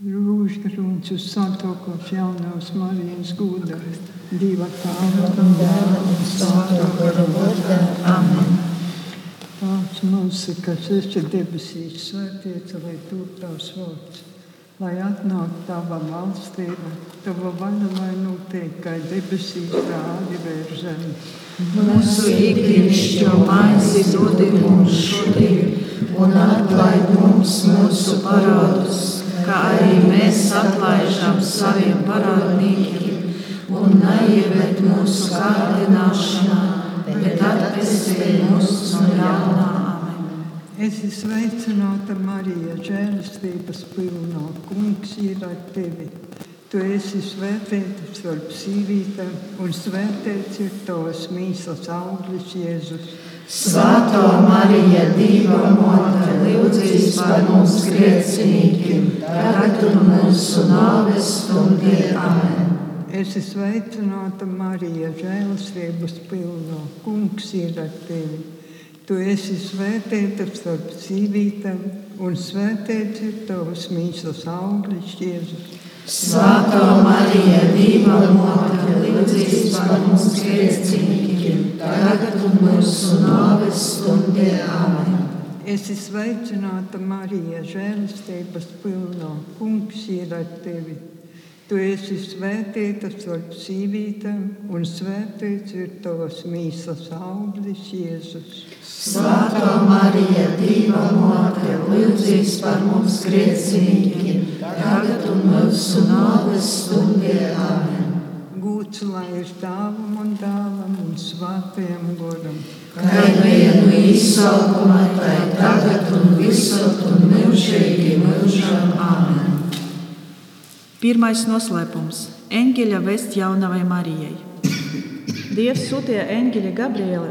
Rūžgrunts uz santokos jaunās Marijas gūda, diva tāva un dēla un svētā gara vārdā. Amen. Tās mūsu, kas esi debesīs, svētīts, lai tu tavs vārds, lai atnāk tava valstība, tava vaļa, lai notiek, kā debesīs, tā arī vēr zemi. Mūsu ikdienišķo maizi dod mums šodien, un atlaid mums mūsu parādus kā arī mēs atlaižam saviem parādniekiem, un neieved mūsu kārdināšanā, bet atpestī mūs no ļaunā. Es esmu sveicināta Marija, žēlastības pilnā. Kungs ir ar tevi. Tu esi svētīta starp sīvītēm, un svētīts ir tavs mīsas auglis Jēzus. Svētā Marija, Dieva mote, lūdzīs par mums grēciniekiem, tagad un mūsu nāves stundē. Amen. Es esmu sveicināta Marija, žēlastības pilnā. Kungs ir ar tevi. Tu esi svētīta starp sīvītēm, un svētīts ir tavs mīsas auglis Jēzus. Svētā Marija, Dieva mote, lūdzīs par mums grēciniekiem tagad un mūsu nāves stundē. Amen. Es esmu sveicināta Marija, žēlastības pilnā. Kungs ir ar tevi. Tu esi svētīta starp sīvītēm, un svētīts ir tavs mīsas auglis Jēzus. Svētā Marija, Dieva mote, lūdzīs par mums grēciniekiem, tagad un mūsu nāves stundē. Amen gūts, lai ir tēvam un dēlam un svētajam godam. Kā bija no izsaukuma, tā tagad un visur un mūžīgi mūžam. Amen. Pirmais noslēpums - eņģeļa vest jaunavai Marijai. Dievs sūtīja eņģeļa Gabrieli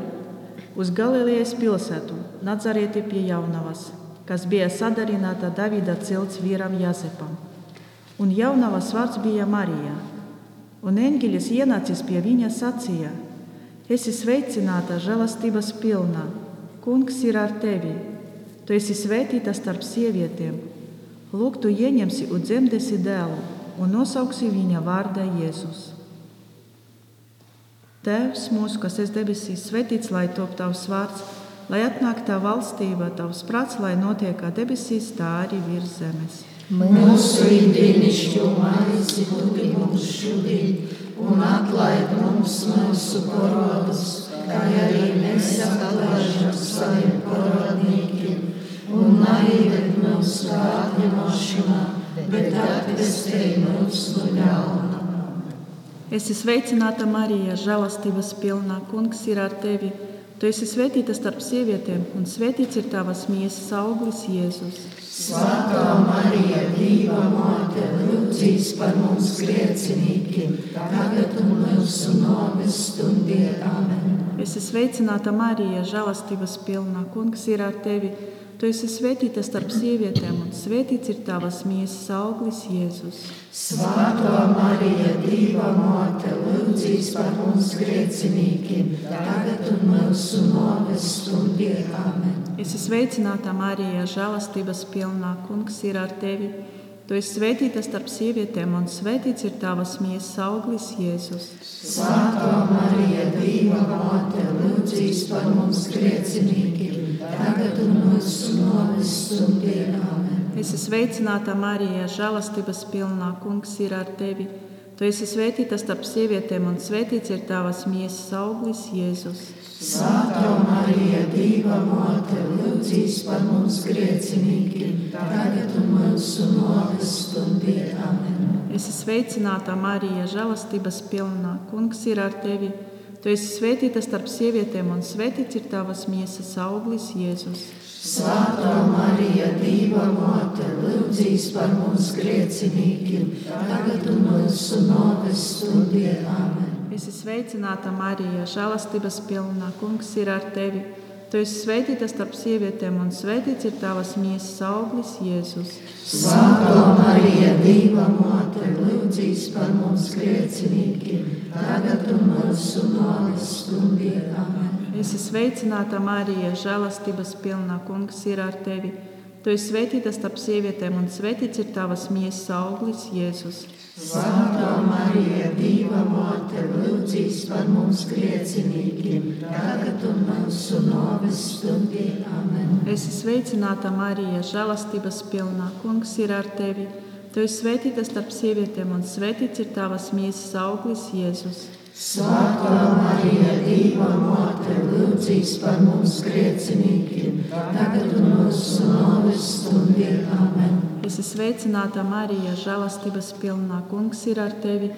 uz Galilejas pilsētu, Nazarieti pie jaunavas, kas bija sadarināta Davida cilts vīram Jāzepam. Un jaunavas vārds bija Marija. Un eņģelis ienācis pie viņa sacīja: Esi sveicināta, žēlastības pilnā, kungs ir ar tevi. Tu esi svētīta starp sievietēm. Lūk, tu ieņemsi un dzemdēsi dēlu, un nosauksi viņa vārdā Jēzus. Tēvs mūsu, kas esi debesīs, svētīts lai top tavs vārds, lai atnāktu tā valstība, tavs prāts, lai notiek kā debesīs, tā arī virs zemes. Mūsu ikdienišķo maizi dod mums šodien, un atlaid mums mūsu parodus, kā arī mēs atlaižam saviem parodniekiem, un neieved mūsu kārdināšanā, bet atvestī mūs no ļauna. Es esmu sveicināta Marija, žēlastības pilnā, kungs ir ar tevi. Tu esi svētīta starp sievietēm, un svētīts ir tavas miesas auglis, Jēzus. Svētā Marija, Dieva mote, lūdzīs par mums grēciniekiem, tagad un mūsu nāves stundē. Amen. Es esmu sveicināta Marija, žēlastības pilnā, kungs ir ar tevi. Tu esi svētīta starp sievietēm, un svētīts ir tavas miesas auglis, Jēzus. Svētā Marija, Dieva mote, lūdzīs par mums grēciniekiem, tagad un mūsu nāves stundē. Amen. Es esmu sveicināta Marija, žēlastības pilnā, kungs ir ar tevi. Tu esi svētīta starp sievietēm, un svētīts ir tavas miesas auglis, Jēzus. Svētā Marija, Dieva mote, lūdzīs par mums grēciniekiem, tagad un mūsu nāves stundē. Es esmu sveicināta Marija, žēlastības pilnā, kungs ir ar tevi. Tu esi svētīta starp sievietēm, un svētīts ir tavas miesas auglis, Jēzus. Svētā Marija, Dieva mote, lūdzīs par mums grēciniekiem, tagad un mūsu nāves stundē. Amen. Es esmu sveicināta Marija, žēlastības pilnā, kungs ir ar tevi. Tu esi svētīta starp sievietēm, un svētīts ir tavas miesas auglis, Jēzus. Svētā Marija, Dieva mote, lūdzīs par mums grēciniekiem, tagad un mūsu nāves stundē. Amen. Es esmu sveicināta Marija, žēlastības pilnā, kungs ir ar tevi. Tu esi svētīta starp sievietēm, un svētīts ir tavas miesas auglis, Jēzus. Svētā Marija, Dieva mote, lūdzīs par mums grēciniekiem, tagad un mūsu nāves stundē. Amen. Es esmu sveicināta Marija, žēlastības pilnā, kungs ir ar tevi. Tu esi svētīta starp sievietēm, un svētīts ir tavas miesas auglis, Jēzus. Svētā Marija, Dieva māte, lūdzīs par mums griecinīgiem, tagad un mūsu nāves stundī. Amen. Esi sveicināta, Marija, žēlastības pilnā. Kungs ir ar tevi. Tu esi svētīta starp sievietēm, un svētīts ir tavas miesas auglis, Jēzus. Svētā Marija, Dieva māte, lūdzīs par mums griecinīgiem, tagad un mūsu nāves stundī. Amen. Esi sveicināta, Marija, žēlastības pilnā. Kungs ir ar tevi.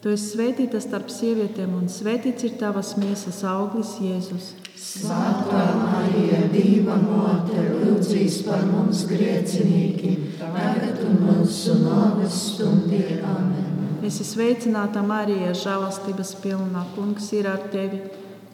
Tu esi svētīta starp sievietēm, un svētīts ir tavas miesas auglis, Jēzus. Svētā Marija, Dieva māte, lūdzīs par mums griecinīgiem, tagad un mūsu nāves stundī. Amen. Esi sveicināta, Marija, žēlastības pilnā. Kungs ir ar tevi.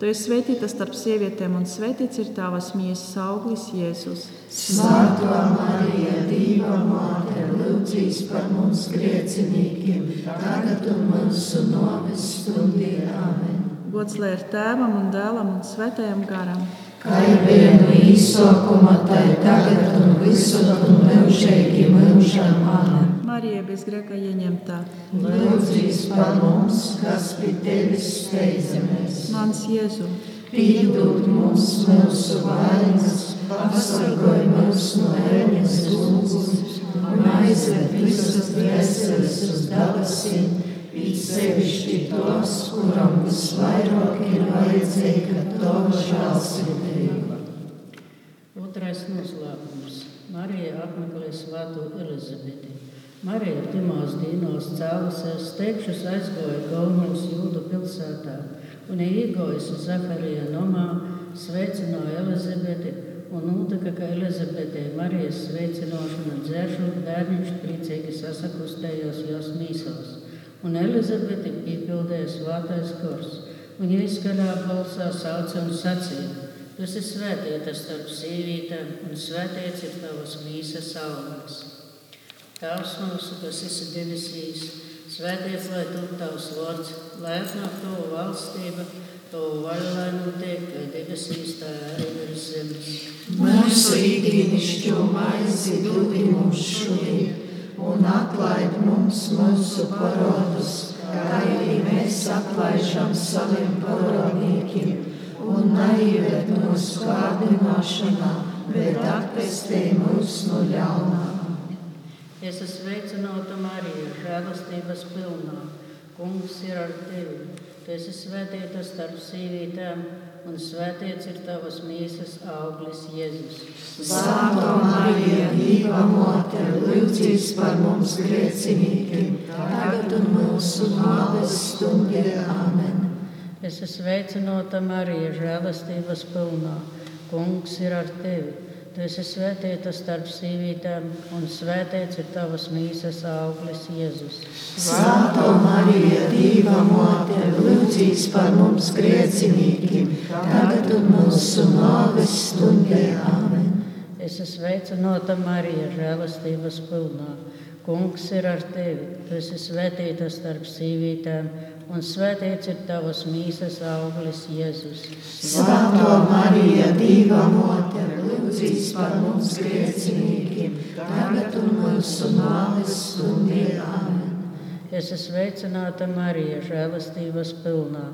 Tu esi svētīta starp sievietēm, un svētīts ir tavas miesas auglis, Jēzus. Svētā Marija, Dieva māte, lūdzīs par mums griecinīgiem, tagad un mūsu nāves stundī. Amen. Gods lai ir tēvam un dēlam un svētajam garam. Kā jau vienu īsākumā, tā ir tagad un visur un mūžīgi mūžam. Amen. Marija bez grēka ieņemtā. Lūdzīs par mums, kas pie tevis steidzamies. Mans Jēzu, Piedod mums mūsu vainas, pasargāj mūs no ēnas uguns un aizved visas dvēseles uz debesīm, it sevišķi tos, kuram visvairāk ir vajadzīga tava žēlsirdība. Otrais noslēpums. Marija apmeklē svāto Elizabeti. Marija pirmās dienās cēlusies, steigšus aizgoja galvenos jūdu pilsētā un iegājusi Zaharija nomā, sveicināja Elizabeti un notika, ka Elizabetei Marijas sveicināšana dzēršot bērniņš priecīgi sasakustējos jos mīsās. Un Elizabeti piepildīja svātais kurs. Viņa izskaļā balsā sauca un sacīja: Tu esi svētīta starp sīvītēm, un svētīts ir tavas mīsas augurs. Tēvs mūsu, kas esi debesīs, svētīts lai tu tavs vārds, lai atnāk tavu valstība, lai notiek, kā debesīs, tā arī virs zemes. Mūsu ikdienišķo maizi dod mums šodien, un atlaid mums mūsu parodus, kā arī mēs atlaižam saviem parodniekiem, un neieved mūsu kārdināšanā, bet atpestī mūs no ļaunā. Es esmu sveicināta Marija, žēlastības pilnā. Kungs ir ar tevi. Tu esi svētīta starp sīvītēm, un svētīts ir tavas mīsas auglis Jēzus. Svētā Marija, Dieva māte, lūdzīs par mums grēcinīgiem, tagad un mūsu nāves stundī. Amen. Es esmu sveicināta Marija, žēlastības pilnā. Kungs ir ar tevi. Tu esi svētīta starp sīvītēm, un svētīts ir tavas mīsas auglis Jēzus. Svētā Marija, Dieva māte, lūdzīs par mums grēcinīgiem, tagad un mūsu nāves stundī. Amen. Es esmu sveicināta Marija, žēlastības pilnā. Kungs ir ar tevi. Tu esi svētīta starp sīvītēm, un svētīts ir tavas mīsas auglis Jēzus. Svētā Marija, Dieva māte, lūdzīs par mums grēcinīgiem, tagad un mūsu nāves stundī. Amen. Es esmu sveicināta Marija, žēlastības pilnā.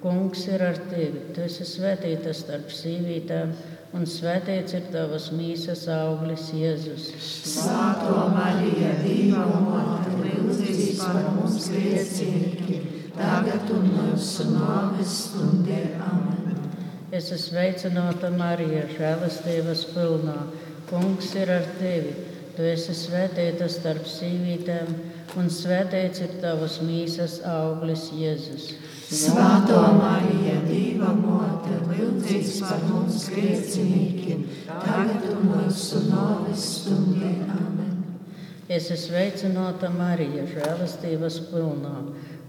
Kungs ir ar tevi. Tu esi svētīta starp sīvītēm, un svētīts ir tavas mīsas auglis Jēzus. Svētā Marija, Dieva māte, lūdzīs par mums grēcinīgiem, tagad un mūsu nāves stundī. Amen. Es esmu sveicināta Marija, žēlastības pilnā. Kungs ir ar tevi. Tu esi svētīta starp sīvītēm, un svētīts ir tavas mīsas auglis Jēzus. Svētā Marija, Dieva māte, lūdzīs par mums grēcinīgiem, tagad un mūsu nāves stundī. Amen. Es esmu sveicināta Marija, žēlastības pilnā.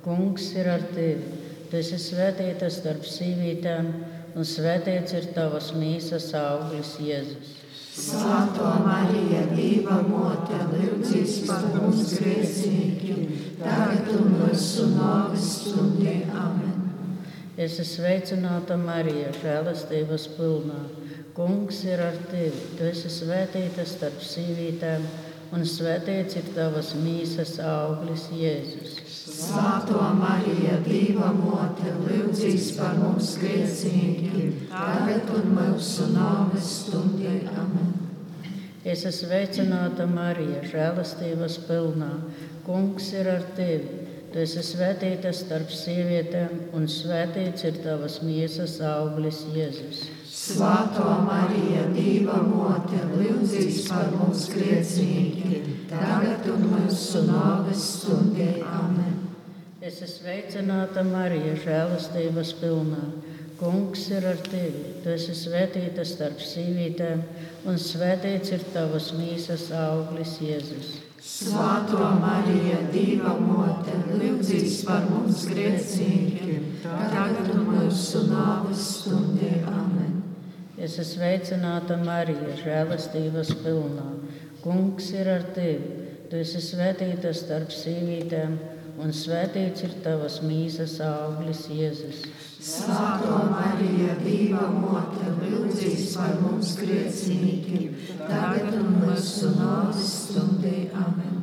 Kungs ir ar tevi. Tu esi svētīta starp sīvītēm, un svētīts ir tavas mīsas auglis Jēzus. Svētā Marija, Dieva māte, lūdzīs par mums grēcinīgiem, tagad un mūsu nāves stundī. Amen. Es esmu sveicināta Marija, žēlastības pilnā. Kungs ir ar tevi. Tu esi svētīta starp sīvītēm, un svētīts ir tavas mīsas auglis, Jēzus. Svētā Marija, Dieva mote, lūdzīs par mums grēciniekiem, tagad un mūsu nāves stundē. Amen. Es esmu sveicināta Marija, žēlastības pilnā. Kungs ir ar tevi. Tu esi svētīta starp sievietēm, un svētīts ir tavas miesas auglis, Jēzus. Svētā Marija, Dieva mote, lūdzīs par mums grēciniekiem, tagad un mūsu nāves stundē. Amen. Es esmu sveicināta Marija, žēlastības pilnā. Kungs ir ar tevi. Tu esi svētīta starp sīvītēm, un svētīts ir tavas mīsas auglis, Jēzus. Svētā Marija, Dieva mote, lūdzīs par mums grēciniekiem, tagad mūsu nāves stundē. Amen. Es esmu sveicināta Marija, žēlastības pilnā. Kungs ir ar tevi. Tu esi svētīta starp sīvītēm, un svētīts ir tavas mīsas auglis, Jēzus. Svētā Marija, Dieva mote, lūdzīs par mums grēciniekiem, tagad un mūsu nāves stundē. Amen.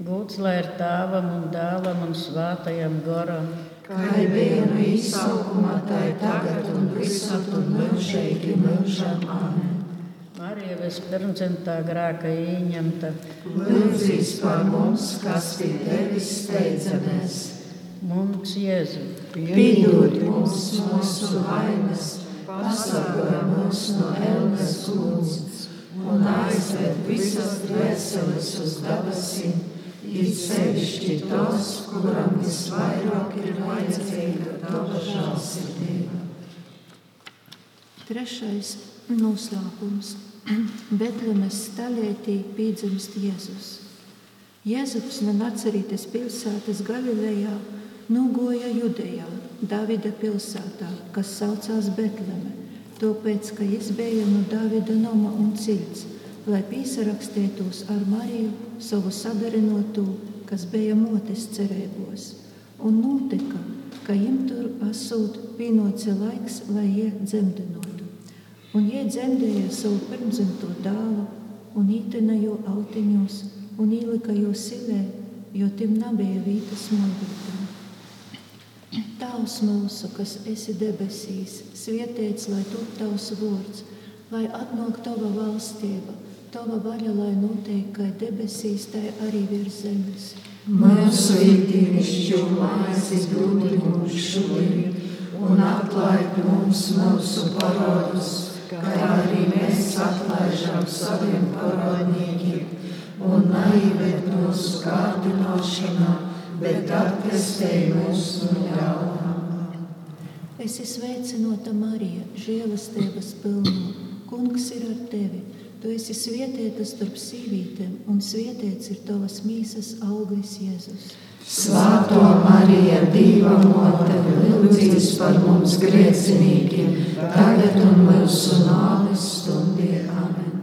Gūts lai ir tēvam un dēlam un svētajam goram. Kā bija no izsaukuma, tā ir tagad un visur un mūžīgi mūžam. Amen. Marija vispirmdzimtā grēka ieņemta. Lūdzīs par mums, kas pie tevis steidzamies. Mums Jēzu. Piedod mums mūsu vainas, pasargā mūs no ēnas uguns un aizved visas dvēseles uz debesīm, it sevišķi tos, kuram visvairāk ir vajadzīga tava žēlsirdība. Trešais noslēpums. Betlemes stāvētī piedzimst Jēzus. Jēzus no Nacerītes pilsētas Galilejā nogoja Judejā, Davida pilsētā, kas saucās Betleme, tāpēc, ka viņš bija no Davida nama un cilts, lai piesarakstītos ar Mariju, savu sadarinotu, kas bija motes cerībos. Un notika, ka viņam tur esot pienāca laiks, lai ie dzemdinotu. Un ie dzemdēja savu pirmzimto dēlu un ītenajo autiņos un ielika jo silē, jo tim nebija vītas smagultam. Tavs mūsu, kas esi debesīs, svietiets, lai tu tavs vārds, lai atnāk tava valstība, tava vaļa, lai notiek, kā debesīs, tā arī virs zemes. Mūsu ikdienišķo maizi dod mums šodien, un atlaid mums mūsu parodus, kā arī mēs atlaižam saviem parodniekiem, un neieved mūsu kārdināšanā, bet atpestēj mūs no ļaunā. Es esmu sveicināta Marija, žēlastības pilna. Kungs ir ar tevi. Tu esi svietieta starp sīvītēm, un svietiets ir tavas mīsas auglis Jēzus. Svētā Marija, Dieva mote, lūdzīs par mums grēciniekiem, tagad un mūsu nāves stundē. Amen.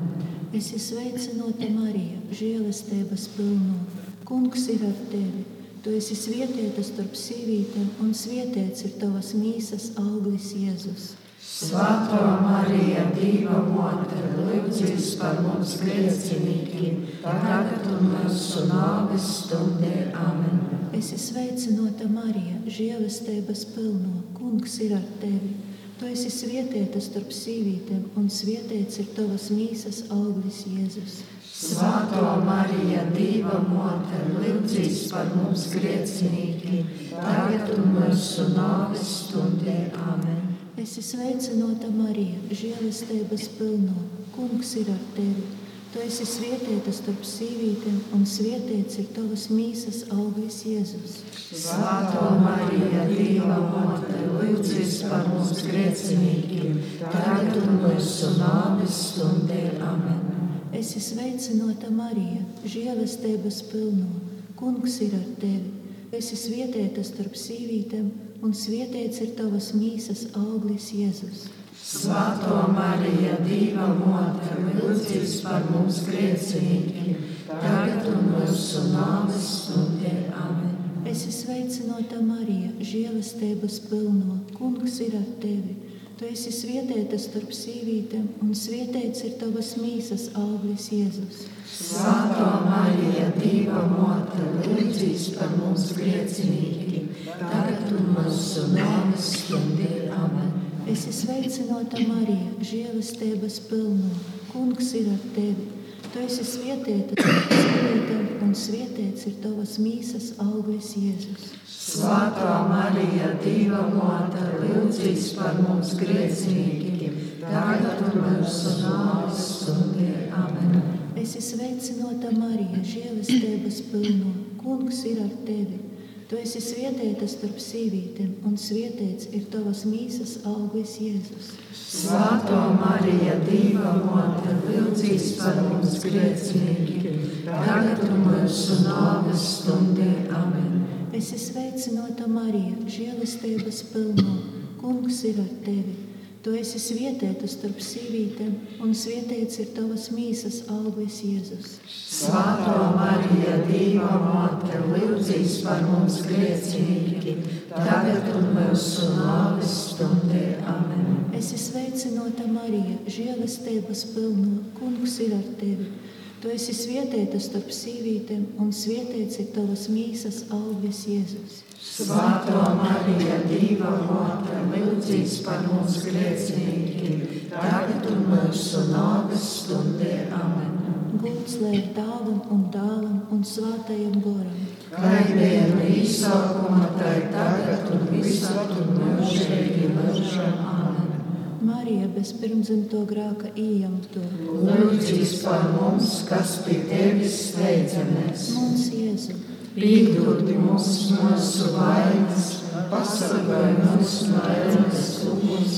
Es esmu sveicināta Marija, žēlastības pilna. Kungs ir ar tevi. Tu esi svietieta starp sīvītēm, un svietiets ir tavas mīsas auglis Jēzus. Svētā Marija, Dieva mote, lūdzīs par mums grēciniekiem, tagad un mūsu nāves stundē. Amen. Es esmu sveicināta Marija, žēlastības pilna. Kungs ir ar tevi. Tu esi svietieta starp sīvītēm, un svietiets ir tavas mīsas auglis Jēzus. Svētā Marija, Dieva mote, lūdzīs par mums grēciniekiem, tagad un mūsu nāves stundē. Amen. Es esmu sveicināta Marija, žēlastības pilna. Kungs ir ar tevi. Tu esi svietieta starp sīvītēm, un svietiets ir tavas mīsas auglis Jēzus. Svētā Marija, Dieva mote, lūdzīs par mums grēciniekiem, tagad un mūsu nāves stundē. Amen. Es esmu sveicināta Marija, žēlastības pilna. Kungs ir ar tevi. Tu esi svietieta starp sīvītēm, un svietiets ir tavas mīsas auglis Jēzus. Svētā Marija, Dieva mote, lūdzīs par mums grēciniekiem, tagad un mūsu nāves stundē. Amen. Es esmu sveicināta Marija, žēlastības pilna. Kungs ir ar tevi. Tu esi svietēta starp sīvītēm, un svietēts ir tavas mīsas auglis Jēzus. Svētā Marija, Dieva mote, lūdzīs par mums grēciniekiem, tagad un mūsu nāves stundē. Amen. Esi sveicināta Marija, žēlastības pilna. Kungs ir ar tevi. Tu esi sīvītēm, un svietēts ir tavas mīsas auglis Jēzus. Svētā Marija, Dieva mote, lūdzīs par mums grēciniekiem, tagad un mūsu nāves stundē. Amen. Esi sveicināta Marija, žēlastības pilna. Kungs ir ar tevi. Tu esi svietēta starp sīvītēm, un svietēts ir tavas mīsas auglis Jēzus. Svētā Marija, Dieva mote, lūdzīs par mums grēciniekiem, tagad mūsu nāves stundē. Amen. Esi sveicināta Marija, žēlastības pilna. Kungs ir ar tevi. Tu esi svietēta starp sīvītēm, un svietēts ir tavas mīsas auglis Jēzus. Svētā Marija, Dieva mote, lūdzīs par mums grēciniekiem, tagad un mūsu nāves stundē. Amen. Esi sveicināta Marija, žēlastības pilna. Kungs ir ar tevi. Tu esi svietēta starp sīvītēm, un svietēts ir tavas mīsas auglis Jēzus. Svētā Marija, Dieva mote, lūdzīs par mums grēciniekiem, tagad un mūsu nāves stundē. Amen. Gūts lai ir tēvam un dēlam un svētajam goram. Kā bija no izsākuma, tā ir tagad un visur un mūžīgi mūžam. Amen. Marija bez pirmzimto grāka ieņemto. Lūdzīs par mums, kas pie tevis steidzamies. Mums Jēzu, Pīdod mums mūsu vainas, pasargāj mūs no ēnas uguns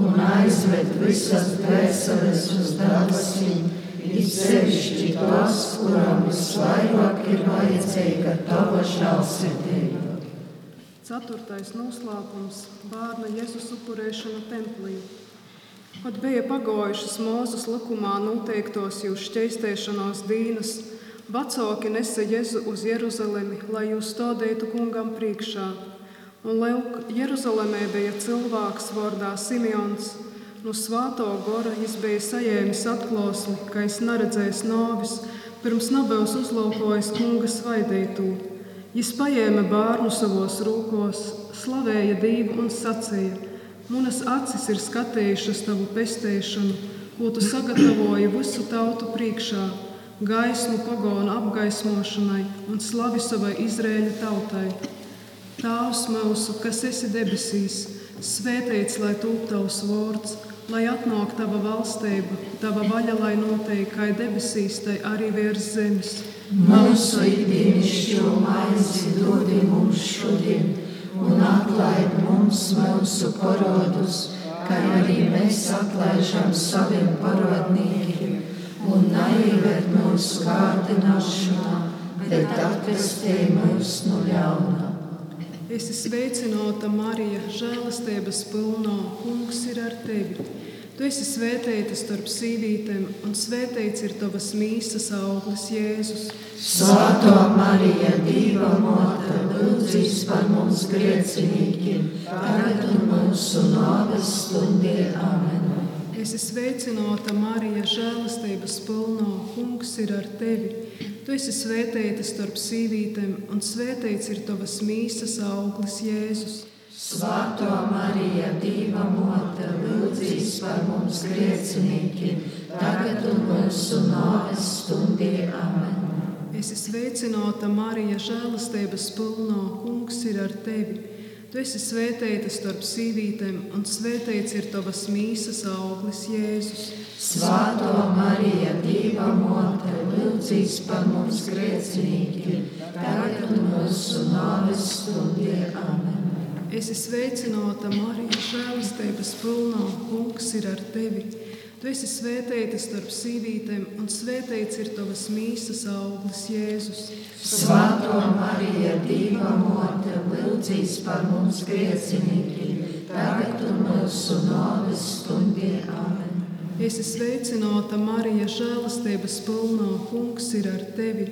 un aizved visas dvēseles uz debesīm, it sevišķi tās, kurām visvairāk ir vajadzīga tava žēlsirdība. Ceturtais noslēpums - bērna Jēzus upurēšana templī. Kad bija pagojušas Mūzes likumā noteiktos jūs šķēstēšanos dīnas, vecāki nesa Jēzu uz Jeruzalemi, lai jūs stādītu kungam priekšā. Un lūk, Jeruzalemē bija cilvēks vārdā Simeons. No svāto gora viņš bija saņēmis atklāsmi, ka es neredzēju nāvis, pirms nebūs uzlūkojis kunga svaidītu. Viņš paņēma bērnu savos rūkos, slavēja Dievu un sacīja: Manas acis ir skatījušas tavu pestīšanu, ko tu sagatavoji visu tautu priekšā, gaismu pagonu apgaismošanai un slavi savai Izraēļa tautai. Tēvs mūsu, kas esi debesīs, svētīts lai tūp tavs vārds, lai atnāk tava valstība, tava vaļa, lai notiek kā debesīs, tai arī virs zemes. Mūsu ikdienišķo maizi dod mums šodien, un atlaid mums mūsu parodus, kā arī mēs atlaižam saviem parodniekiem, un neieved mūsu kārdināšanā, bet atvestī mūs no ļaunā. Es esmu sveicināta, Marija, žēlastības pilnā. Kungs ir ar tevi. Tu esi svētīta starp sīvītēm, un svētīts ir tavas mīsas auglis, Jēzus. Svētā Marija, Dieva mote, lūdzīs par mums grēciniekiem, tagad un mūsu nāves stundē. Amen. Es esmu sveicināta, Marija, žēlastības pilnā. Kungs ir ar tevi. Tu esi svētīta starp sīvītēm, un svētīts ir tavas mīsas auglis, Jēzus. Svētā Marija, Dieva mote, lūdzīs par mums grēciniekiem, tagad un mūsu nāves stundē. Amen. Es esmu sveicināta, Marija, žēlastības pilnā. Kungs ir ar tevi. Tu esi svētīta starp sīvītēm, un svētīts ir tavas mīsas auglis, Jēzus. Svētā Marija, Dieva mote, lūdzīs par mums grēciniekiem, tagad mūsu nāves stundē. Amen. Es esmu sveicināta, Marija, žēlastības pilnā. Kungs ir ar tevi. Tu esi svētīta starp sīvītēm, un svētīts ir tavas mīsas auglis, Jēzus. Svētā Marija, Dieva mote, lūdzīs par mums grēciniekiem, tagad un mūsu nāves stundē. Amen. Es esmu sveicināta, Marija, žēlastības pilnā. Kungs ir ar tevi.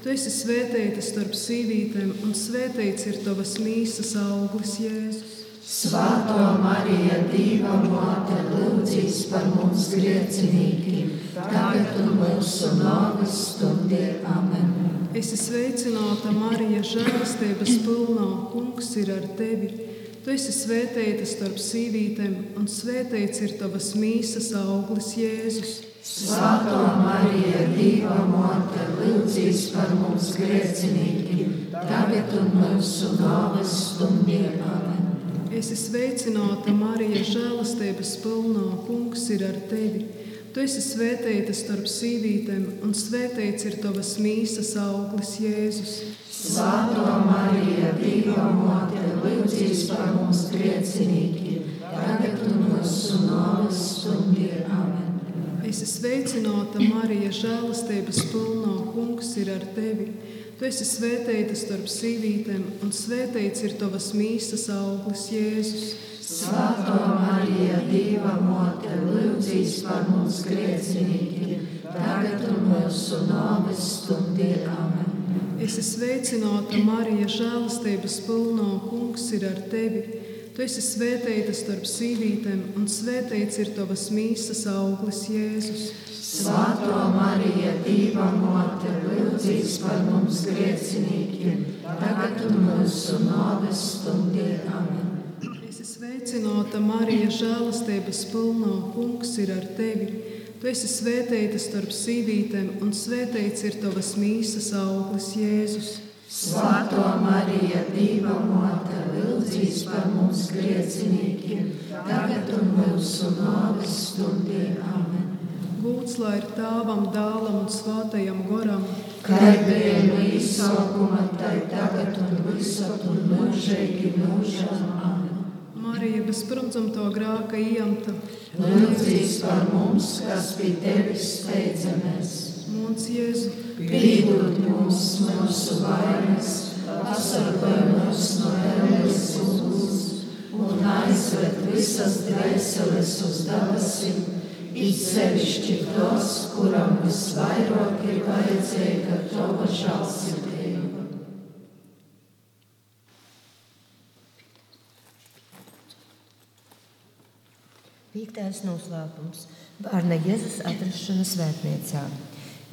Tu esi svētīta starp sīvītēm, un svētīts ir tavas mīsas auglis, Jēzus. Svētā Marija, Dieva mote, lūdzīs par mums grēciniekiem, tagad un mūsu nāves stundē. Amen. Es esmu sveicināta, Marija, žēlastības pilnā. Kungs ir ar tevi. Tu esi svētīta starp sīvītēm, un svētīts ir tavas mīsas auglis, Jēzus. Svētā Marija, Dieva mote, lūdzīs par mums grēciniekiem, tagad un mūsu nāves stundē. Es esmu sveicināta, Marija, žēlastības pilnā. Kungs ir ar tevi. Tu esi svētīta starp sīvītēm, un svētīts ir tavas mīsas auglis, Jēzus. Svētā Marija, Dieva mote, lūdzīs par mums grēciniekiem, tagad un mūsu nāves stundē. Amen. Es esmu sveicināta, Marija, žēlastības pilnā. Kungs ir ar tevi. Tu esi svētīta starp sīvītēm, un svētīts ir tavas mīsas auglis, Jēzus. Svētā Marija, Dieva mote, lūdzīs par mums grēciniekiem, tagad un mūsu nāves stundē. Amen. Es esmu sveicināta, Marija, žēlastības pilnā. Kungs ir ar tevi. Tu esi svētīta starp sīvītēm, un svētīts ir tavas mīsas auglis, Jēzus. Svētā Marija, Dieva mote, lūdzīs par mums grēciniekiem, tagad mūsu nāves stundē. Amen. Es esmu sveicināta, Marija, žēlastības pilnā. Kungs ir ar tevi. Tu esi svētīta starp sīvītēm, un svētīts ir tavas mīsas auglis, Jēzus. Svētā Marija, Dieva mote, lūdzīs par mums grēciniekiem, tagad mūsu nāves stundē. Amen. Lūdzu, lai ir tēvam, dēlam un svētajam goram. Kā bija no izsaukuma, tā tagad un visur un mūžīgi. Amen. Marija bez pirmdzimto grāka iemta. Lūdzīs par mums, kas pie tevis steidzamies. Mūns Jēzu. Piedod mums mūsu vainas, pasargāj mūs no ēles uguns un aizved visas dvēseles uz debesīm It sevišķi tos, kuram visvairāk ir vajadzīga tava žēlsirdība. Piektais noslēpums - bērna Jēzus atrašana svētniecā.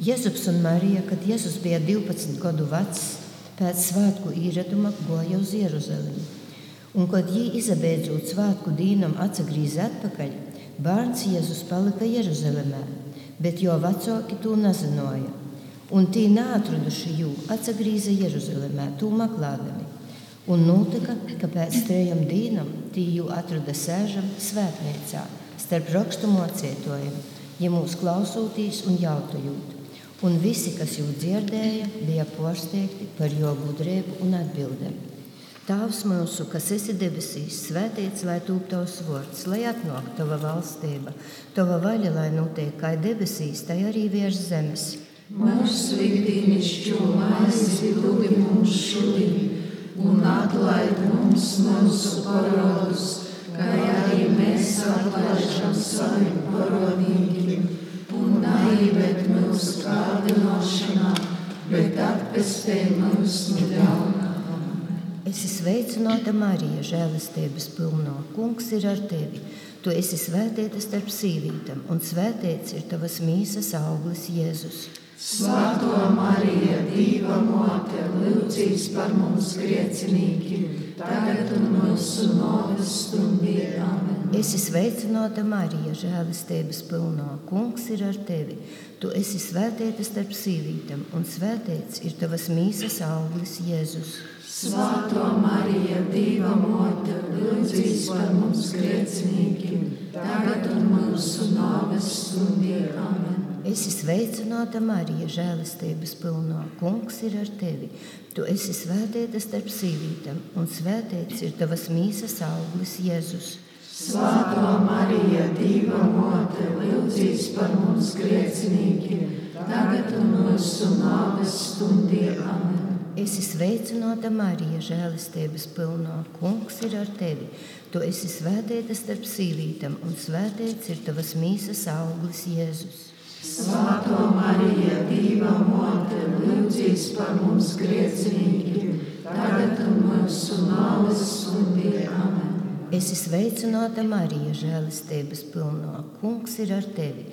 Jēzus un Marija, kad Jēzus bija 12 gadu vecs, pēc svētku ieraduma goja uz Jeruzalemi. Un, kad viņi izabeidzot svētku dīnam atgriezīja atpakaļ, Bērns Jēzus palika Jeruzalemē, bet jo vecāki to nezināja. Un tī neatraduši jū, atgrieza Jeruzalemē, to meklējami. Un notika, ka pēc trījiem dienām tī jū atrada sēžam svētniecā starp rakstu mocētojiem, ja mūs klausotīs un jautājot. Un visi, kas jū dzirdēja, bija pārsteigti par jo gudrību un atbildēm. Tēvs mūsu, kas esi debesīs, svētīts lai tūp tavs vārds, lai atnāk tava valstība, tava vaļa, lai notiek kā debesīs, tai arī virs zemes. Mūsu ikdienišķo maizi dod mums šodien, un atlaid mums mūsu parodus, kā arī mēs atlaižam saviem parodīgiem, un neivet mūsu kārdinošanā, bet atpestē mūs no ļauna. Es esmu sveicināta Marija, žēlastības pilno. Kungs ir ar tevi. Tu esi svētīta starp sīvītām, un svētīts ir tavas mīsas auglis Jēzus. Svētā Marija, Dieva mote, lūdzīs par mums griecinīkiem, tagad un mūsu nāves stundē. Amen. Es esmu sveicināta Marija, žēlastības pilno. Kungs ir ar tevi. Tu esi svētīta starp sīvītām, un svētīts ir tavas mīsas auglis Jēzus. Svētā Marija, Dieva mote, lūdzīs par mums grēciniekiem, tagad un mūsu nāves stundē. Amen. Es esmu sveicināta Marija, žēlastības pilno. Kungs ir ar tevi. Tu esi svētīta starp sīvītām, un svētīts ir tavas mīsas auglis Jēzus. Svētā Marija, Dieva mote, lūdzīs par mums grēciniekiem, tagad un mūsu nāves stundē. Amen. Es esmu sveicināta Marija, žēlastības pilno. Kungs ir ar tevi. Tu esi svētīta starp sīvītām, un svētīts ir tavas mīsas auglis Jēzus. Svētā Marija, Dieva mote, lūdzīs par mums grēciniekiem, tagad un mūsu nāves stundē. Amen. Esi sveicināta, Marija, žēlistības pilno. Kungs ir ar tevi.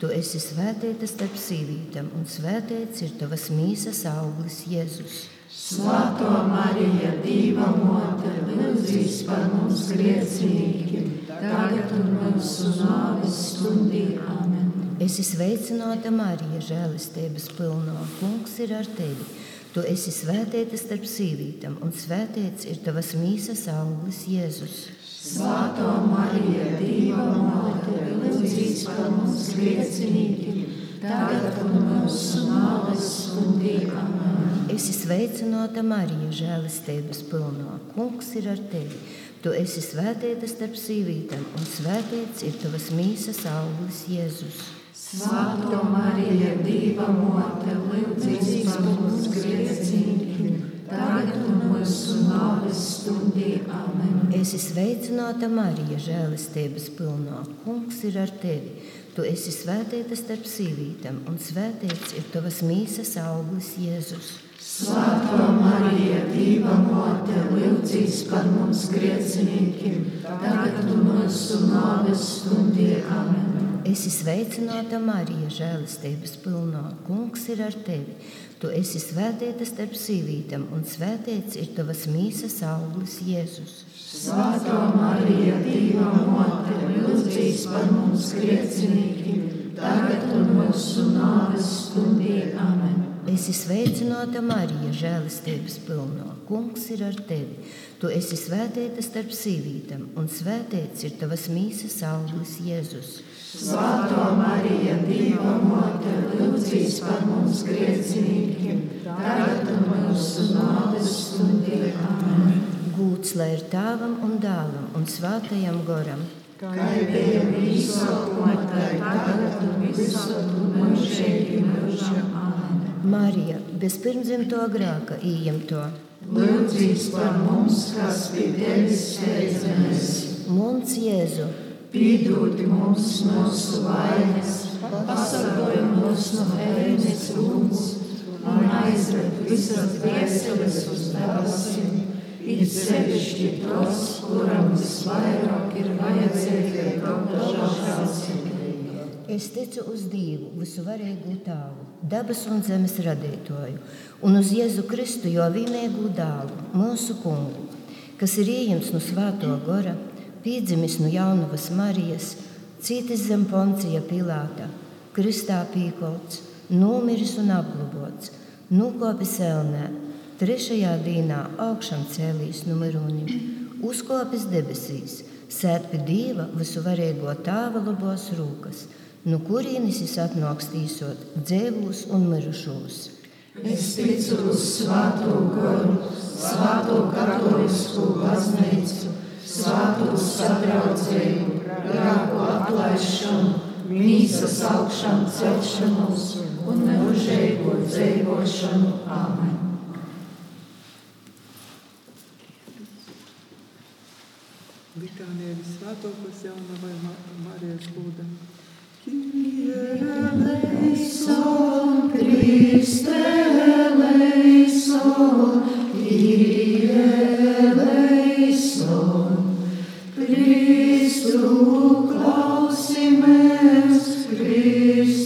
Tu esi svētīta starp sīvītēm, un svētīts ir tavas mīsas auglis, Jēzus. Svētā Marija, Dieva mote, lūdzīs par mums grēciniekiem, tagad un mūsu nāves stundī. Amen. Esi sveicināta, Marija, žēlistības pilno. Kungs ir ar tevi. Tu esi svētīta starp sīvītēm, un svētīts ir tavas mīsas auglis, Jēzus. Svētā Marija, Dieva mote, lūdzīs par mums grēciniekiem, tagad un mūsu nāves stundī. Amen. Esi sveicināta, Marija, žēlistības pilno. Kungs ir ar tevi. Tu esi svētīta starp sīvītēm, un svētīts ir tavas mīsas auglis, Jēzus. Svētā Marija, Dieva mote, lūdzīs par mums grēciniekiem, tagad un mūsu nāves stundī. Amen. Esi sveicināta, Marija, žēlistības pilno. Kungs ir ar tevi. Tu esi svētīta starp sīvītēm, un svētīts ir tavas mīsas auglis, Jēzus. Svētā Marija, Dieva mote, lūdzīs par mums grēciniekiem, tagad un mūsu nāves stundī. Amen. Esi sveicināta, Marija, žēlistības pilno. Kungs ir ar tevi. Tu esi svētīta starp sīvītēm, un svētīts ir tavas mīsas auglis, Jēzus. Svētā Marija, Dieva mote, lūdzīs par mums grēciniekiem, tagad un mūsu nāves stundī. Amen. Esi sveicināta, Marija, žēlistības pilno. Kungs ir ar tevi. Tu esi svētīta starp sīvītēm, un svētīts ir tavas mīsas auglis, Jēzus. Svētā Marija, Dieva mote, lūdzīs par mums grēciniekiem, tagad mūsu nāves stundī. Amen. Gūts lai ir tēvam un dēlam un svētajam goram. Kā bija īsākumā, tā ir tagad un visur mūžīgi mūžam. Marija, bez pirmzimto grēka ījimto. Lūdzīs par mums, kas pie tevis steidzamies. Mums Jēzu, Pīdod mums mūsu vainas, pasargāj mūs no ēnes uguns un aizved visas dvēseles uz debesīm. Ir sevišķi tos, kuram visvairāk ir vajadzīga žēlsirdība. es ticu uz Dievu, visuvarīgu Tēvu, dabas un zemes radītāju, un uz Jēzu Kristu, jo vienīgu dēlu, mūsu kungu, kas ir ieņemts no Svēto Gora, piedzimis no Jaunavas Marijas, cītis zem Poncija Pilāta, Kristā pīkots, nomiris un apglobots, nokopis elnē, trešajā dienā augšām cēlīs no miruņiem, uzkopis debesīs, sēt pie Dieva visuvarīgo Tēva labos rūkas, no kurienes es atnāks tīsot dzēvus un mirušos. Es ticu uz Svēto goru, Svēto katolisku baznīcu, Svēto sadraudzību, grāku atlaišanu, mīsas augšām celšanos un mūžīgo dzīvošanu. Amen. Litānija visvētākos jaunavai Marijas lūda. Eleison, Christe eleison, Kyrie eleison, Christu klausimies, Kristus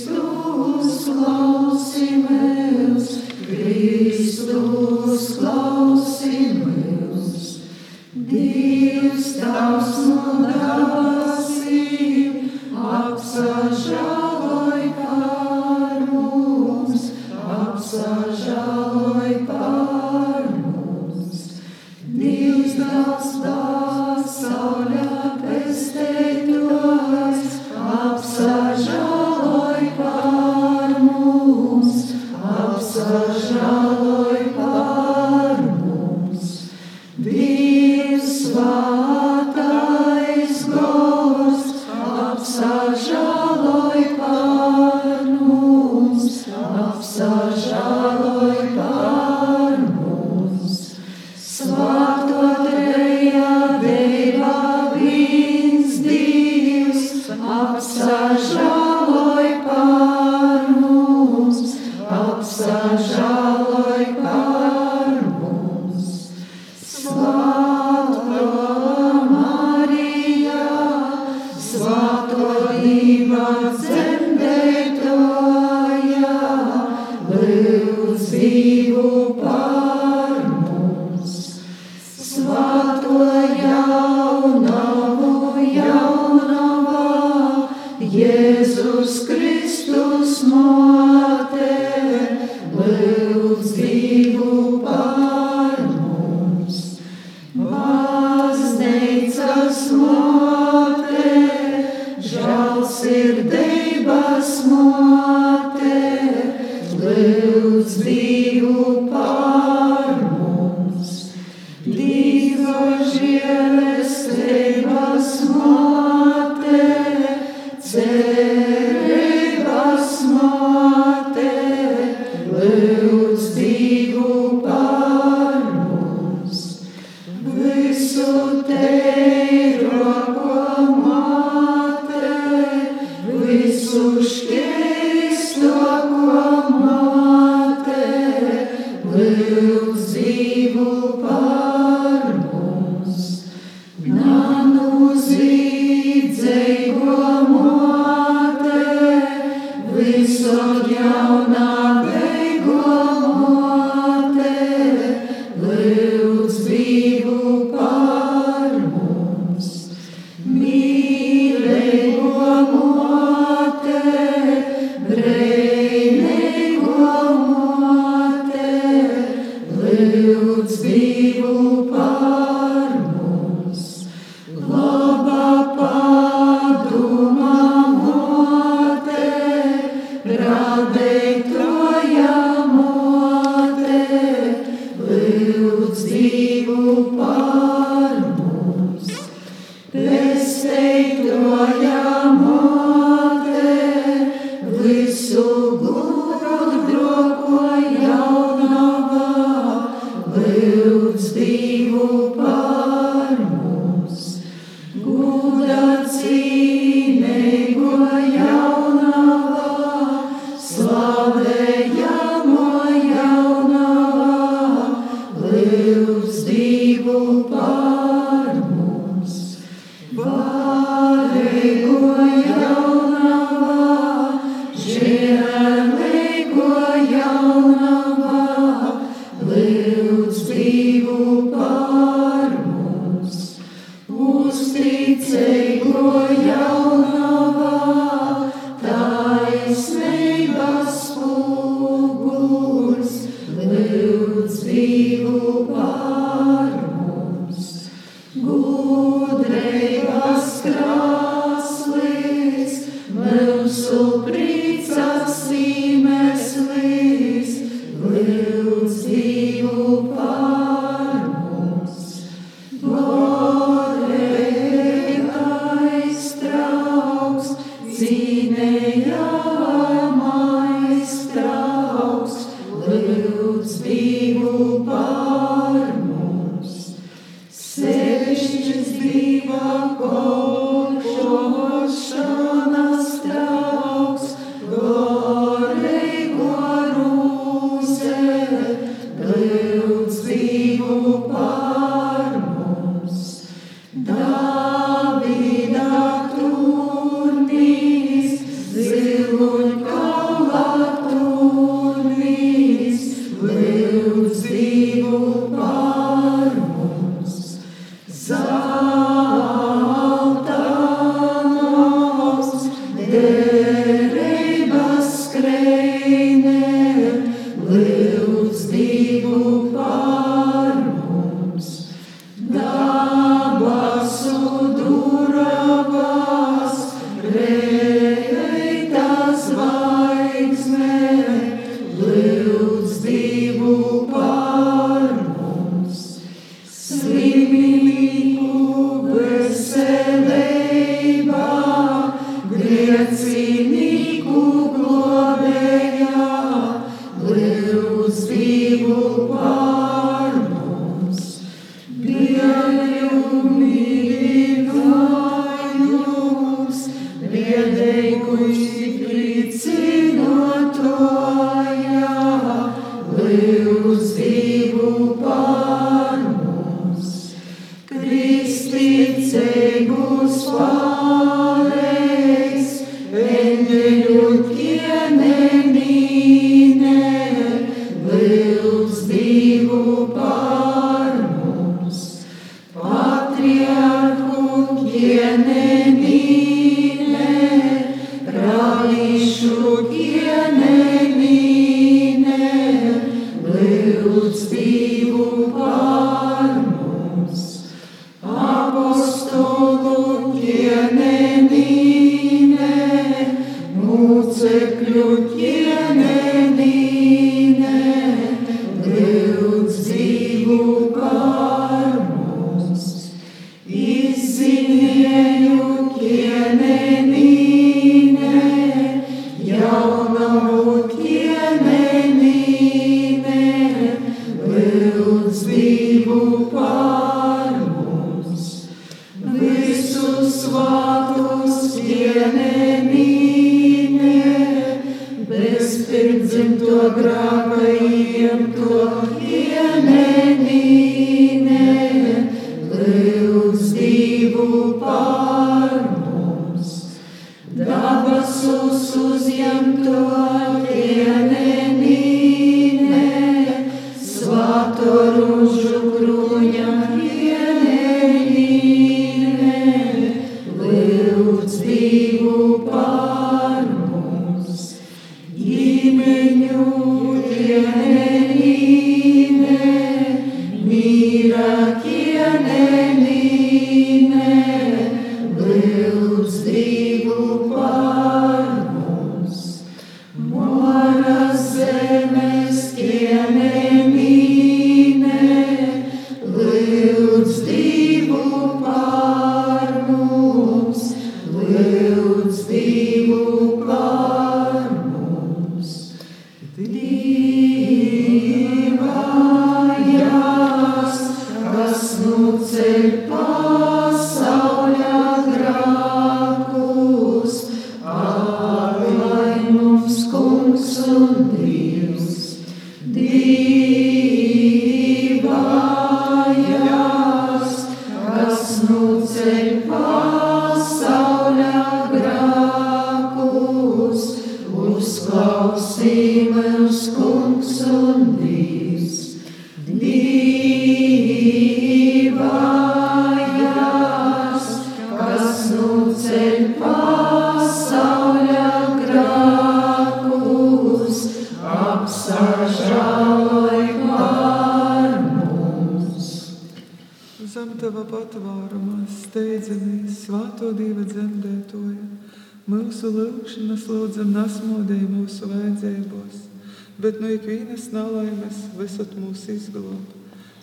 bet no ikvienas nelaimes visat mūs izglāb.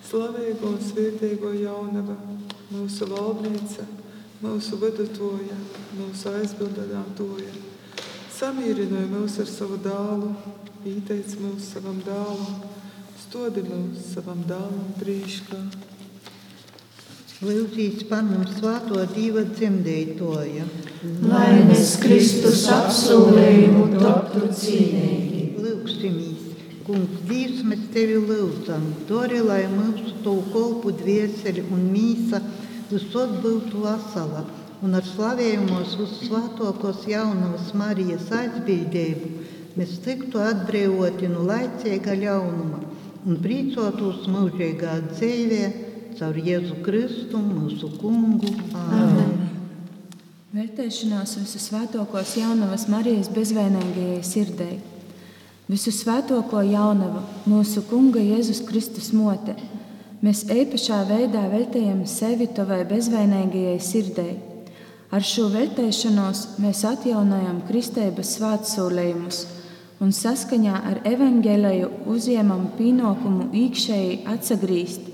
Slavēgo svētīgo jaunava, mūsu valdnīca, mūsu vadotoja, mūsu aizbildinātoja. Samierināja mūs ar savu dālu, ieteic mūs savam dālam, stodi mūs savam dālam prīškā. Lūdzīs par mums svāto dieva dzemdētoja. Lai mēs Kristus apsolējumu taptu cienīgi. Lūgsimies, kungs, Dievs, mēs tevi lūdzam, dori, lai mūsu to kolpu dvieseli un mīsa visot būtu vasala un ar slavējumos uz svātokos jaunavas Marijas aizbildību mēs tiktu atbrīvoti no laicīga ļaunuma un prīcotos mūžīgā dzīvē caur Jēzu Kristu, mūsu kungu. Āmen. Vērtēšanās visu svētokos jaunavas Marijas bezvainīgajai sirdei. Visu svētoko jaunavu, mūsu Kunga Jēzus Kristus mote, mēs īpašā veidā veltījam sevi tavai bezvainīgajai sirdei. Ar šo vērtēšanos mēs atjaunojam kristības svētsūlējumus un saskaņā ar evaņģēlēju uzņemam pienākumu iekšēji atsagrīst,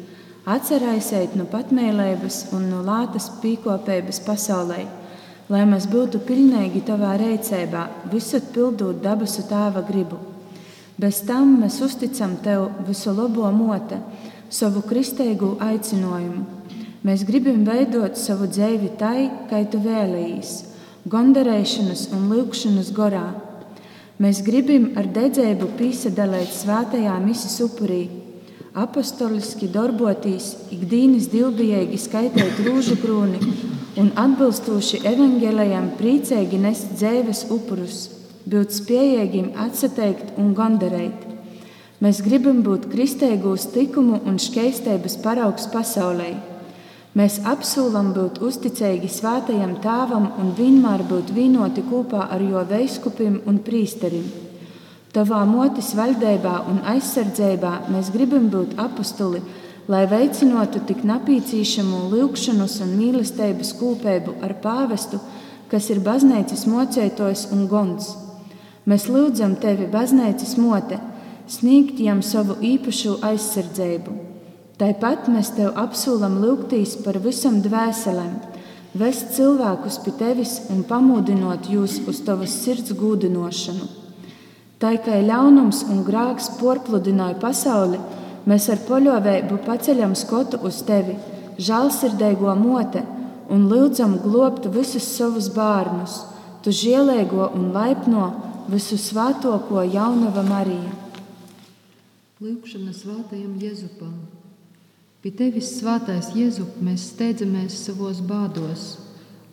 atcerēsiet no patmēlības un no lātas pīkopības pasaulē, lai mēs būtu pilnīgi tavā rīcībā, visur pildot dabasu tēva gribu. Bez tam mēs uzticam tev visu labo mote, savu kristīgu aicinājumu. Mēs gribam veidot savu dzīvi tai, kā tu vēlējies, gondarēšanas un lūkšanas gorā. Mēs gribam ar dedzību piesadalīt svētajā misijas upurī, apostoliski darboties, ikdienas dilbijīgi skaitīt rūžu krūni un atbilstoši evaņģēlējiem priecīgi nest dzīves upurus, būt spējīgiem atsateikt un gandarēt. Mēs gribam būt kristīgos likumu un skaistības paraugs pasaulē. Mēs apsolam būt uzticīgi svētajam tēvam un vienmēr būt vienoti kopā ar jo veiskupim un prīsterim. Tavā motis valdībā un aizsardzībā mēs gribam būt apustuli, lai veicinātu tik napīcīšamu lūgšanas un mīlestības kūpēbu ar pāvestu, kas ir baznīcas mocētojs un gons. Mēs lūdzam tevi, baznīcas mote! sniegt jām savu īpašu aizsardzību. Tāpat mēs tev apsolam lūgtīs par visam dvēselēm, vest cilvēkus pie tevis un pamudinot jūs uz tavas sirds gūdinošanu. Tā kā ļaunums un grāks porpludināja pasauli, mēs ar poļovēju paceļam skotu uz tevi, žēlsirdīgo mote, un lūdzam globt visus savus bērnus, tu žielēgo un laipno visu svētoko jaunava Mariju. Lūkšana svētajam Jēzupam. Pie tevis, svētais Jēzup, mēs steidzamies savos bādos,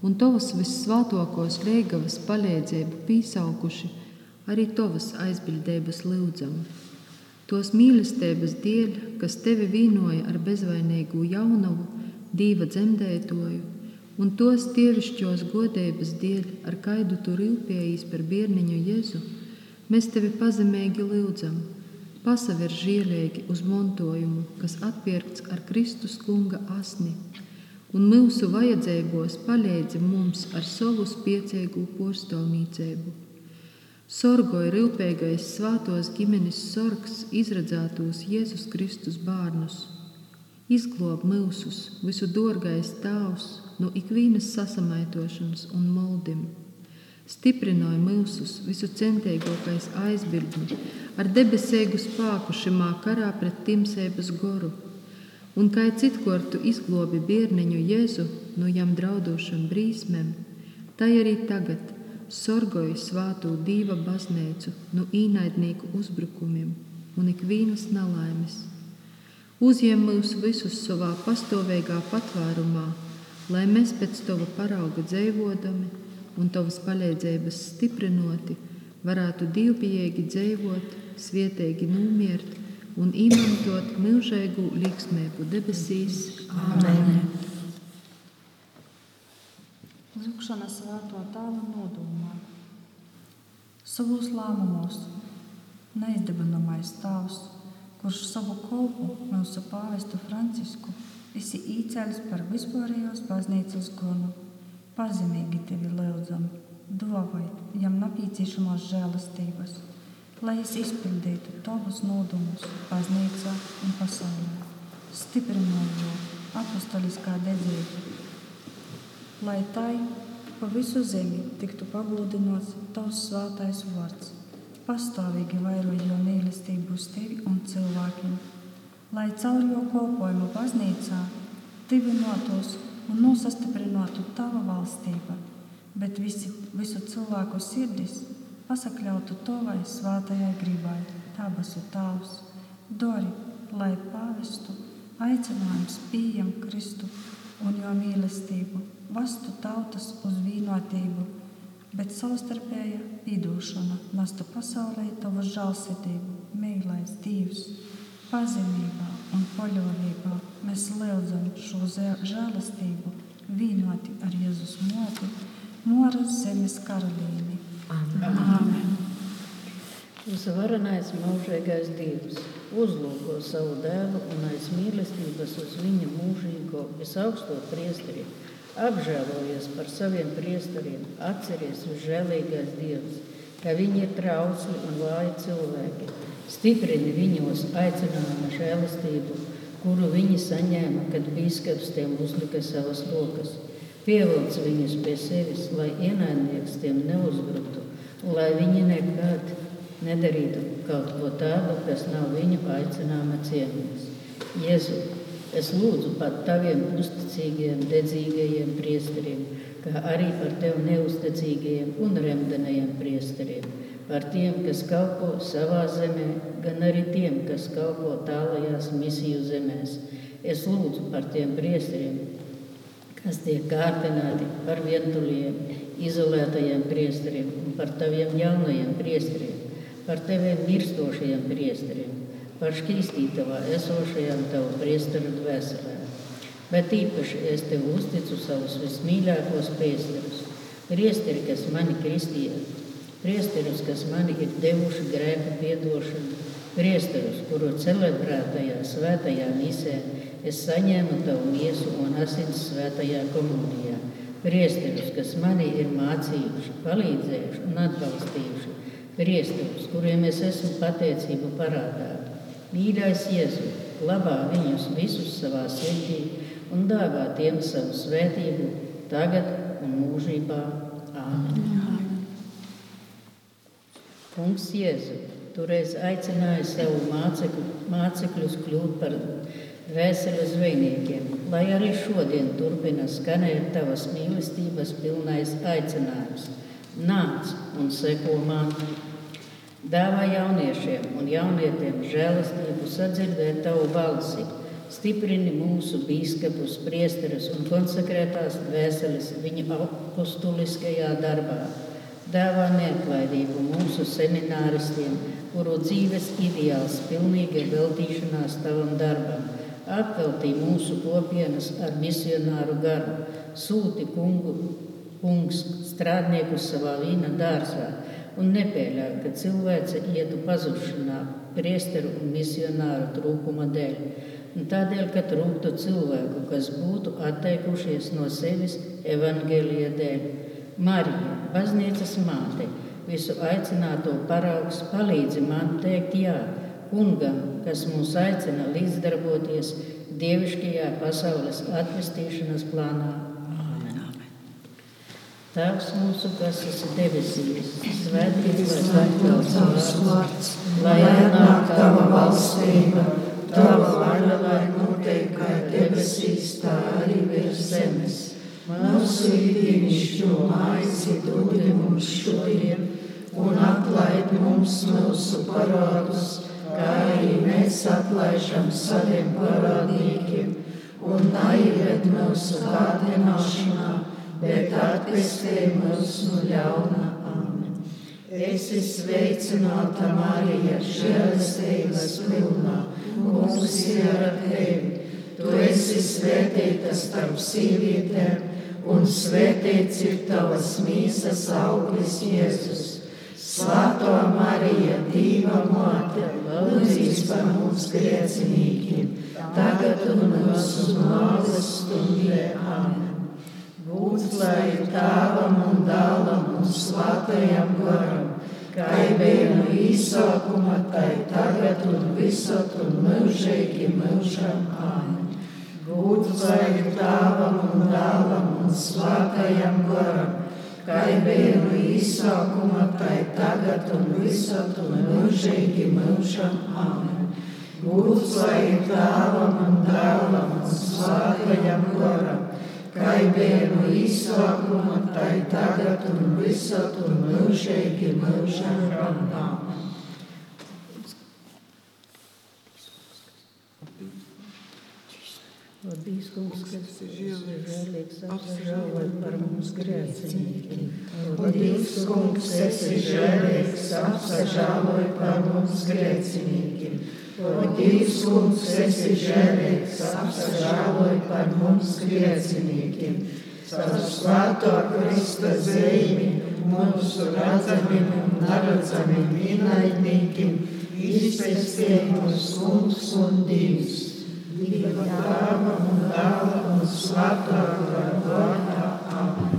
un tavas vissvētākos liegavas palīdzību pīsaukuši arī tavas aizbildības lūdzam. Tos mīlestības dēļ, kas tevi vīnoja ar bezvainīgu jaunavu, dīva dzemdētoju, un tos tievišķos godības dēļ, ar kaidu tu rūpējies par bērniņu Jēzu, mēs tevi pazemīgi lūdzam pasaver žielēgi uz montojumu, kas atpirkts ar Kristus kunga asni, un mūsu vajadzībos palīdzi mums ar savu spiecīgu postāvmīcību. Sorgoja rūpīgais svātos ģimenes sorgs izredzētos Jēzus Kristus bērnus. Izglob mūsus, visu dārgais tēvs, no ikvienas sasamaitošanas un moldim stiprināja mūsus visu centīgākais aizbildni, ar debesīgu spēku šimā karā pret timsēbas goru. Un kā citkortu izglobi bērniņu Jēzu no jām draudošam brīsmēm, tā arī tagad sorgoja svātu dīva baznīcu no īnaidnieku uzbrukumiem un ikvienas nelaimes. Uzņem mūs visus savā pastāvīgā patvērumā, lai mēs pēc tava parauga dzīvodami un tavas palīdzības stiprinoti, varētu divpijīgi dzīvot, svietīgi nomiert un izmantot milzīgu līgsmēku debesīs. Āmen! Lūkšana svēto tēva nodomā. Savos lēmumos neizdibinamais tēvs, kurš savu kolpu mūsu pāvestu Francisku esi īcēlis par vispārējos baznīcas gonu. Pazemīgi tevi lūdzam, dāvāj viņam nepieciešamās žēlastības, lai es izpildītu tavus nodomus baznīcā un pasaulē, stiprinot jo apostoliskā dedzība, lai tai pa visu zemi tiktu pagodināts tavs svētais vārds, pastāvīgi vairot jo mīlestību uz tevi un cilvēkiem, lai caur jo kalpojumu baznīcā tivinotos un nosastiprinātu tava valstība, bet visi, visu cilvēku sirdis pasakļautu tavai svētajai gribai, tabasu tavs, dori, lai pāvestu aicinājums pieņem Kristu un jo mīlestību, vastu tautas uz vīnotību, bet savstarpēja pīdošana nestu pasaulē tavu žālsirdību, mīlais Dievs, pazemībā un paļāvībā mēs lūdzam šo žēlastību vienoti ar Jēzus motu, Moras zemes karalīni. Amen. Amen. Mūsu varenais mūžīgais Dievs uzlūko savu dēlu un aiz mīlestības uz viņa mūžīgo visaugsto priesteri. Apžēlojies par saviem priesteriem, atceries uz žēlīgais Dievs, ka viņi ir trausli un vāji cilvēki Stiprini viņos aicinājumu žēlastību, kuru viņi saņēma, kad biskups tiem uzlika savas rokas. Pievilc viņus pie sevis, lai ienaidnieks tiem neuzbruktu, lai viņi nekad nedarītu kaut ko tādu, kas nav viņu aicinājuma cienīts. Jēzu, es lūdzu par taviem uzticīgiem, dedzīgajiem priesteriem, kā arī par tev neusticīgajiem un remdenajiem priesteriem par tiem, kas kalpo savā zemē, gan arī tiem, kas kalpo tālajās misiju zemēs. Es lūdzu par tiem priesteriem, kas tiek kārdināti par vientuļiem, izolētajiem priesteriem un par taviem jaunajiem priesteriem, par teviem mirstošajiem priesteriem, par šķīstītavā esošajām tavu priesteru dvēselēm. Bet īpaši es tev uzticu savus vismīļākos priesterus, priesteri, kas mani kristīja, priesterus, kas mani ir devuši grēku piedošanu, priesterus, kuru celebrētajā svētajā misē es saņēmu tavu miesu un asins svētajā komunijā. Priesterus, kas mani ir mācījuši, palīdzējuši un atbalstījuši, priesterus, kuriem es esmu pateicību parādā. Mīļais Jēzu, glabā viņus visus savā sirdī un dāvā tiem savu svētību tagad un mūžībā. Āmen. Kungs Jēzu, toreiz aicināja savu mācekļu, mācekļus kļūt par vēseles zvejniekiem, lai arī šodien turpina skanēt tavas mīlestības pilnais aicinājums. Nāc un seko man! Dāvā jauniešiem un jaunietiem žēlastību sadzirdēt tavu balsi, stiprini mūsu bīskapus, priesterus un konsekrētās dvēseles viņu apustuliskajā darbā. Dāvā neatlaidību mūsu semināristiem, kuru dzīves ideāls pilnīga veltīšanās tavam darbam. Apveltī mūsu kopienas ar misionāru garu, sūti kungu, kungs strādniekus savā vīna dārzā un nepieļauj, ka cilvēce ietu pazušanā priesteru un misionāru trūkuma dēļ. Un tādēļ, ka trūktu cilvēku, kas būtu atteikušies no sevis evaņģēlīja dēļ. Marija, baznīcas māte, visu aicināto paraugs, palīdzi man teikt jā kungam, kas mūs aicina līdzdarboties dievišķajā pasaules attīstīšanas plānā. Tēvs mūsu, kas esi debesīs, svētīts lai tavs vārds, lai atnāk tava valstība, tava vaļa, lai notiek kā debesīs, tā arī virs zemes. Mūsu īdiņšķo maizi dodi mums šodien, un atlaid mums mūsu parādus, kā arī mēs atlaižam saviem parādīkiem, un naieved mūsu kārdināšanā bet atpestī mūs no ļauna. Amen. Esi sveicināta Marija, žēlastības pilnā, ir ar tevi. Tu esi svētīta starp sīvietēm, un svētīts ir tavas mīsas auglis Jēzus. Svētā Marija, Dieva māte, lūdzīs par mums griecinīkiem, tagad un mūsu nāves stundē. Amen. Lūdz, lai tēvam un dēlam un svētajam garam, kā bija no īsākuma, tai tagad un visur un mūžīgi mūžam. Amen. Lūdz, lai tēvam un dēlam un svētajam garam, kā bija no īsākuma, tai tagad un visur un mūžīgi mūžam. Amen. Lūdz, lai tēvam un dēlam un svētajam garam, kā no izsākuma, tā ir tagad un visur un mūžīgi mūžam randā. Labīs, kungs, kas ir žēlīgs, apsažāloj par mums grēciniekiem. Labīs, kungs, kas ir žēlīgs, apsažāloj par mums grēciniekiem. O Dievs, kungs, esi žēlīgs, apsažāloj par mums griecinīkiem. Savu svēto Krista zīmi mūsu redzamiem un neredzamiem ienaidniekiem izpēstē mūs kungs un Dievs. Dieva tēva un dēla un svētā gara vārdā. Amen.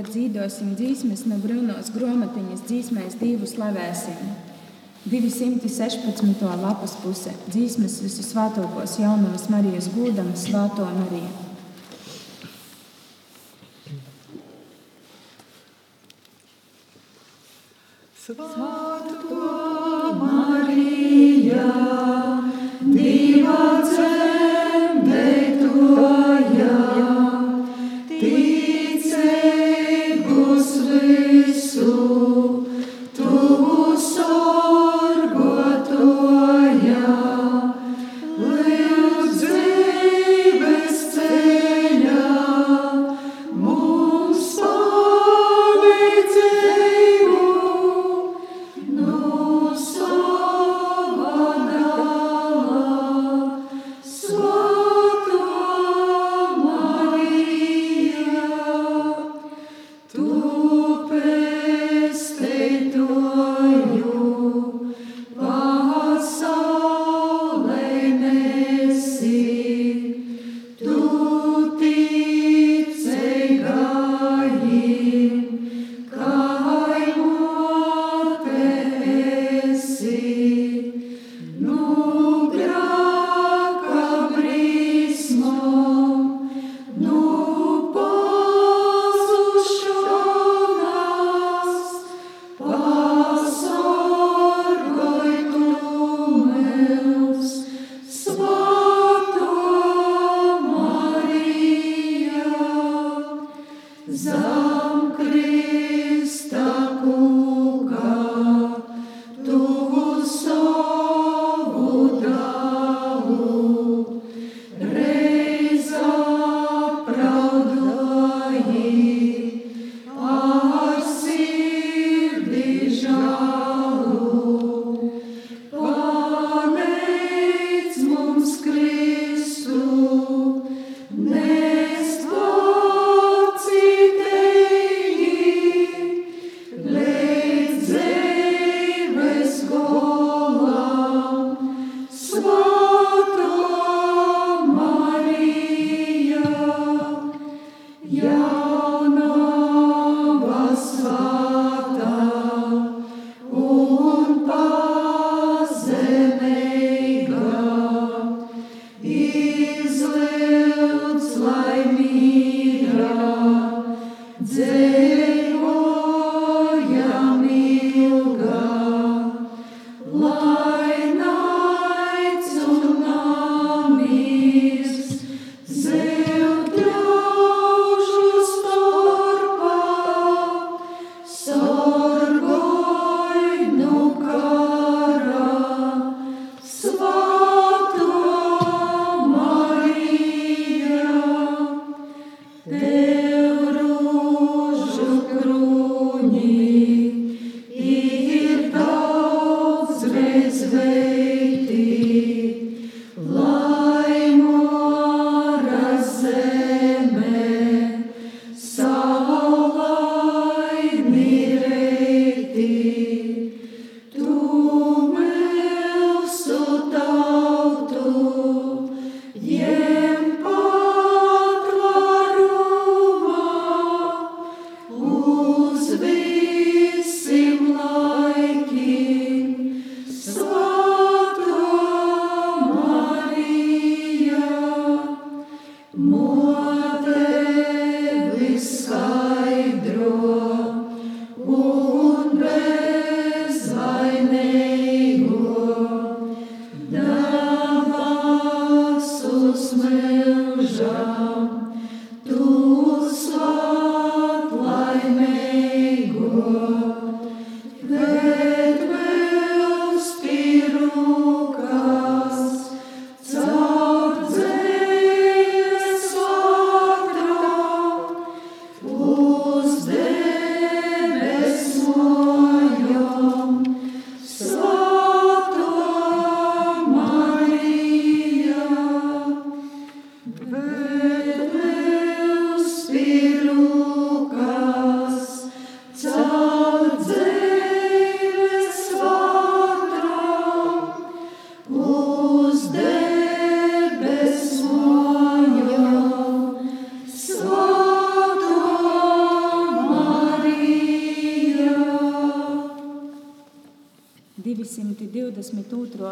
Tagad dzīvosim dzīsmes no brūnās grāmatiņas, dzīsmēs divu slavēsim. 216. lapas puse - dzīsmes visu svētokos jaunavas Marijas gūdam Svāto Mariju. Svētā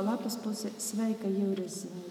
lapas puse Sveika jūras zvaigzne.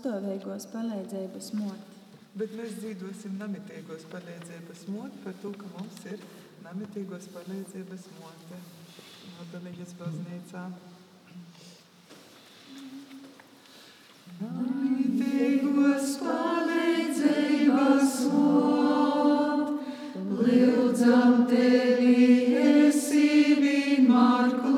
Pastāvīgos palīdzības moti. Bet mēs dzīvosim namitīgos palīdzības moti par to, ka mums ir namitīgos palīdzības moti Nodalīgas baznīcā. Namitīgos palīdzības moti, lūdzam tevi. gribim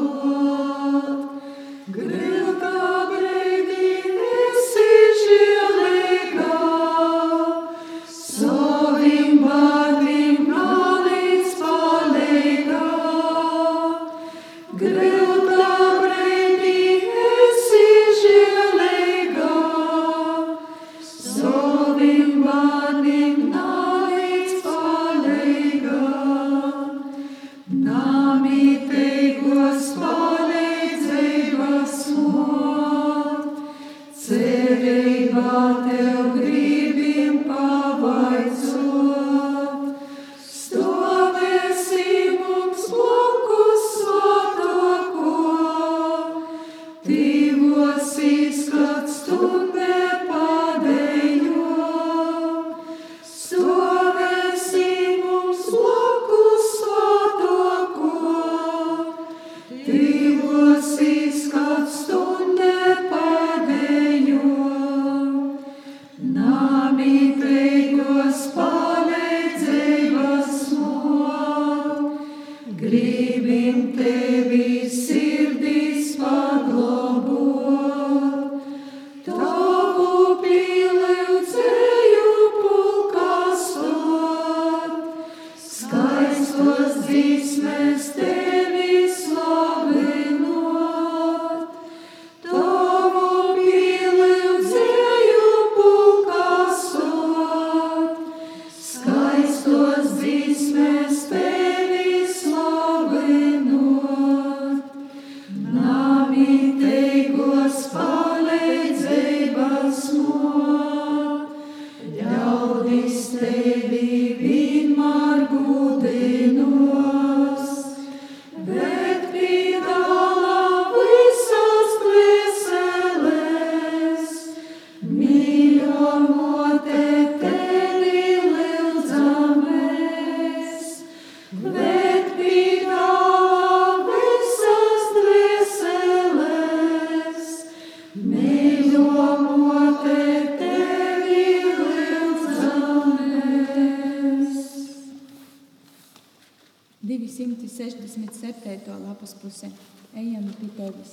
267. lapas puse. Ejam pie tevis.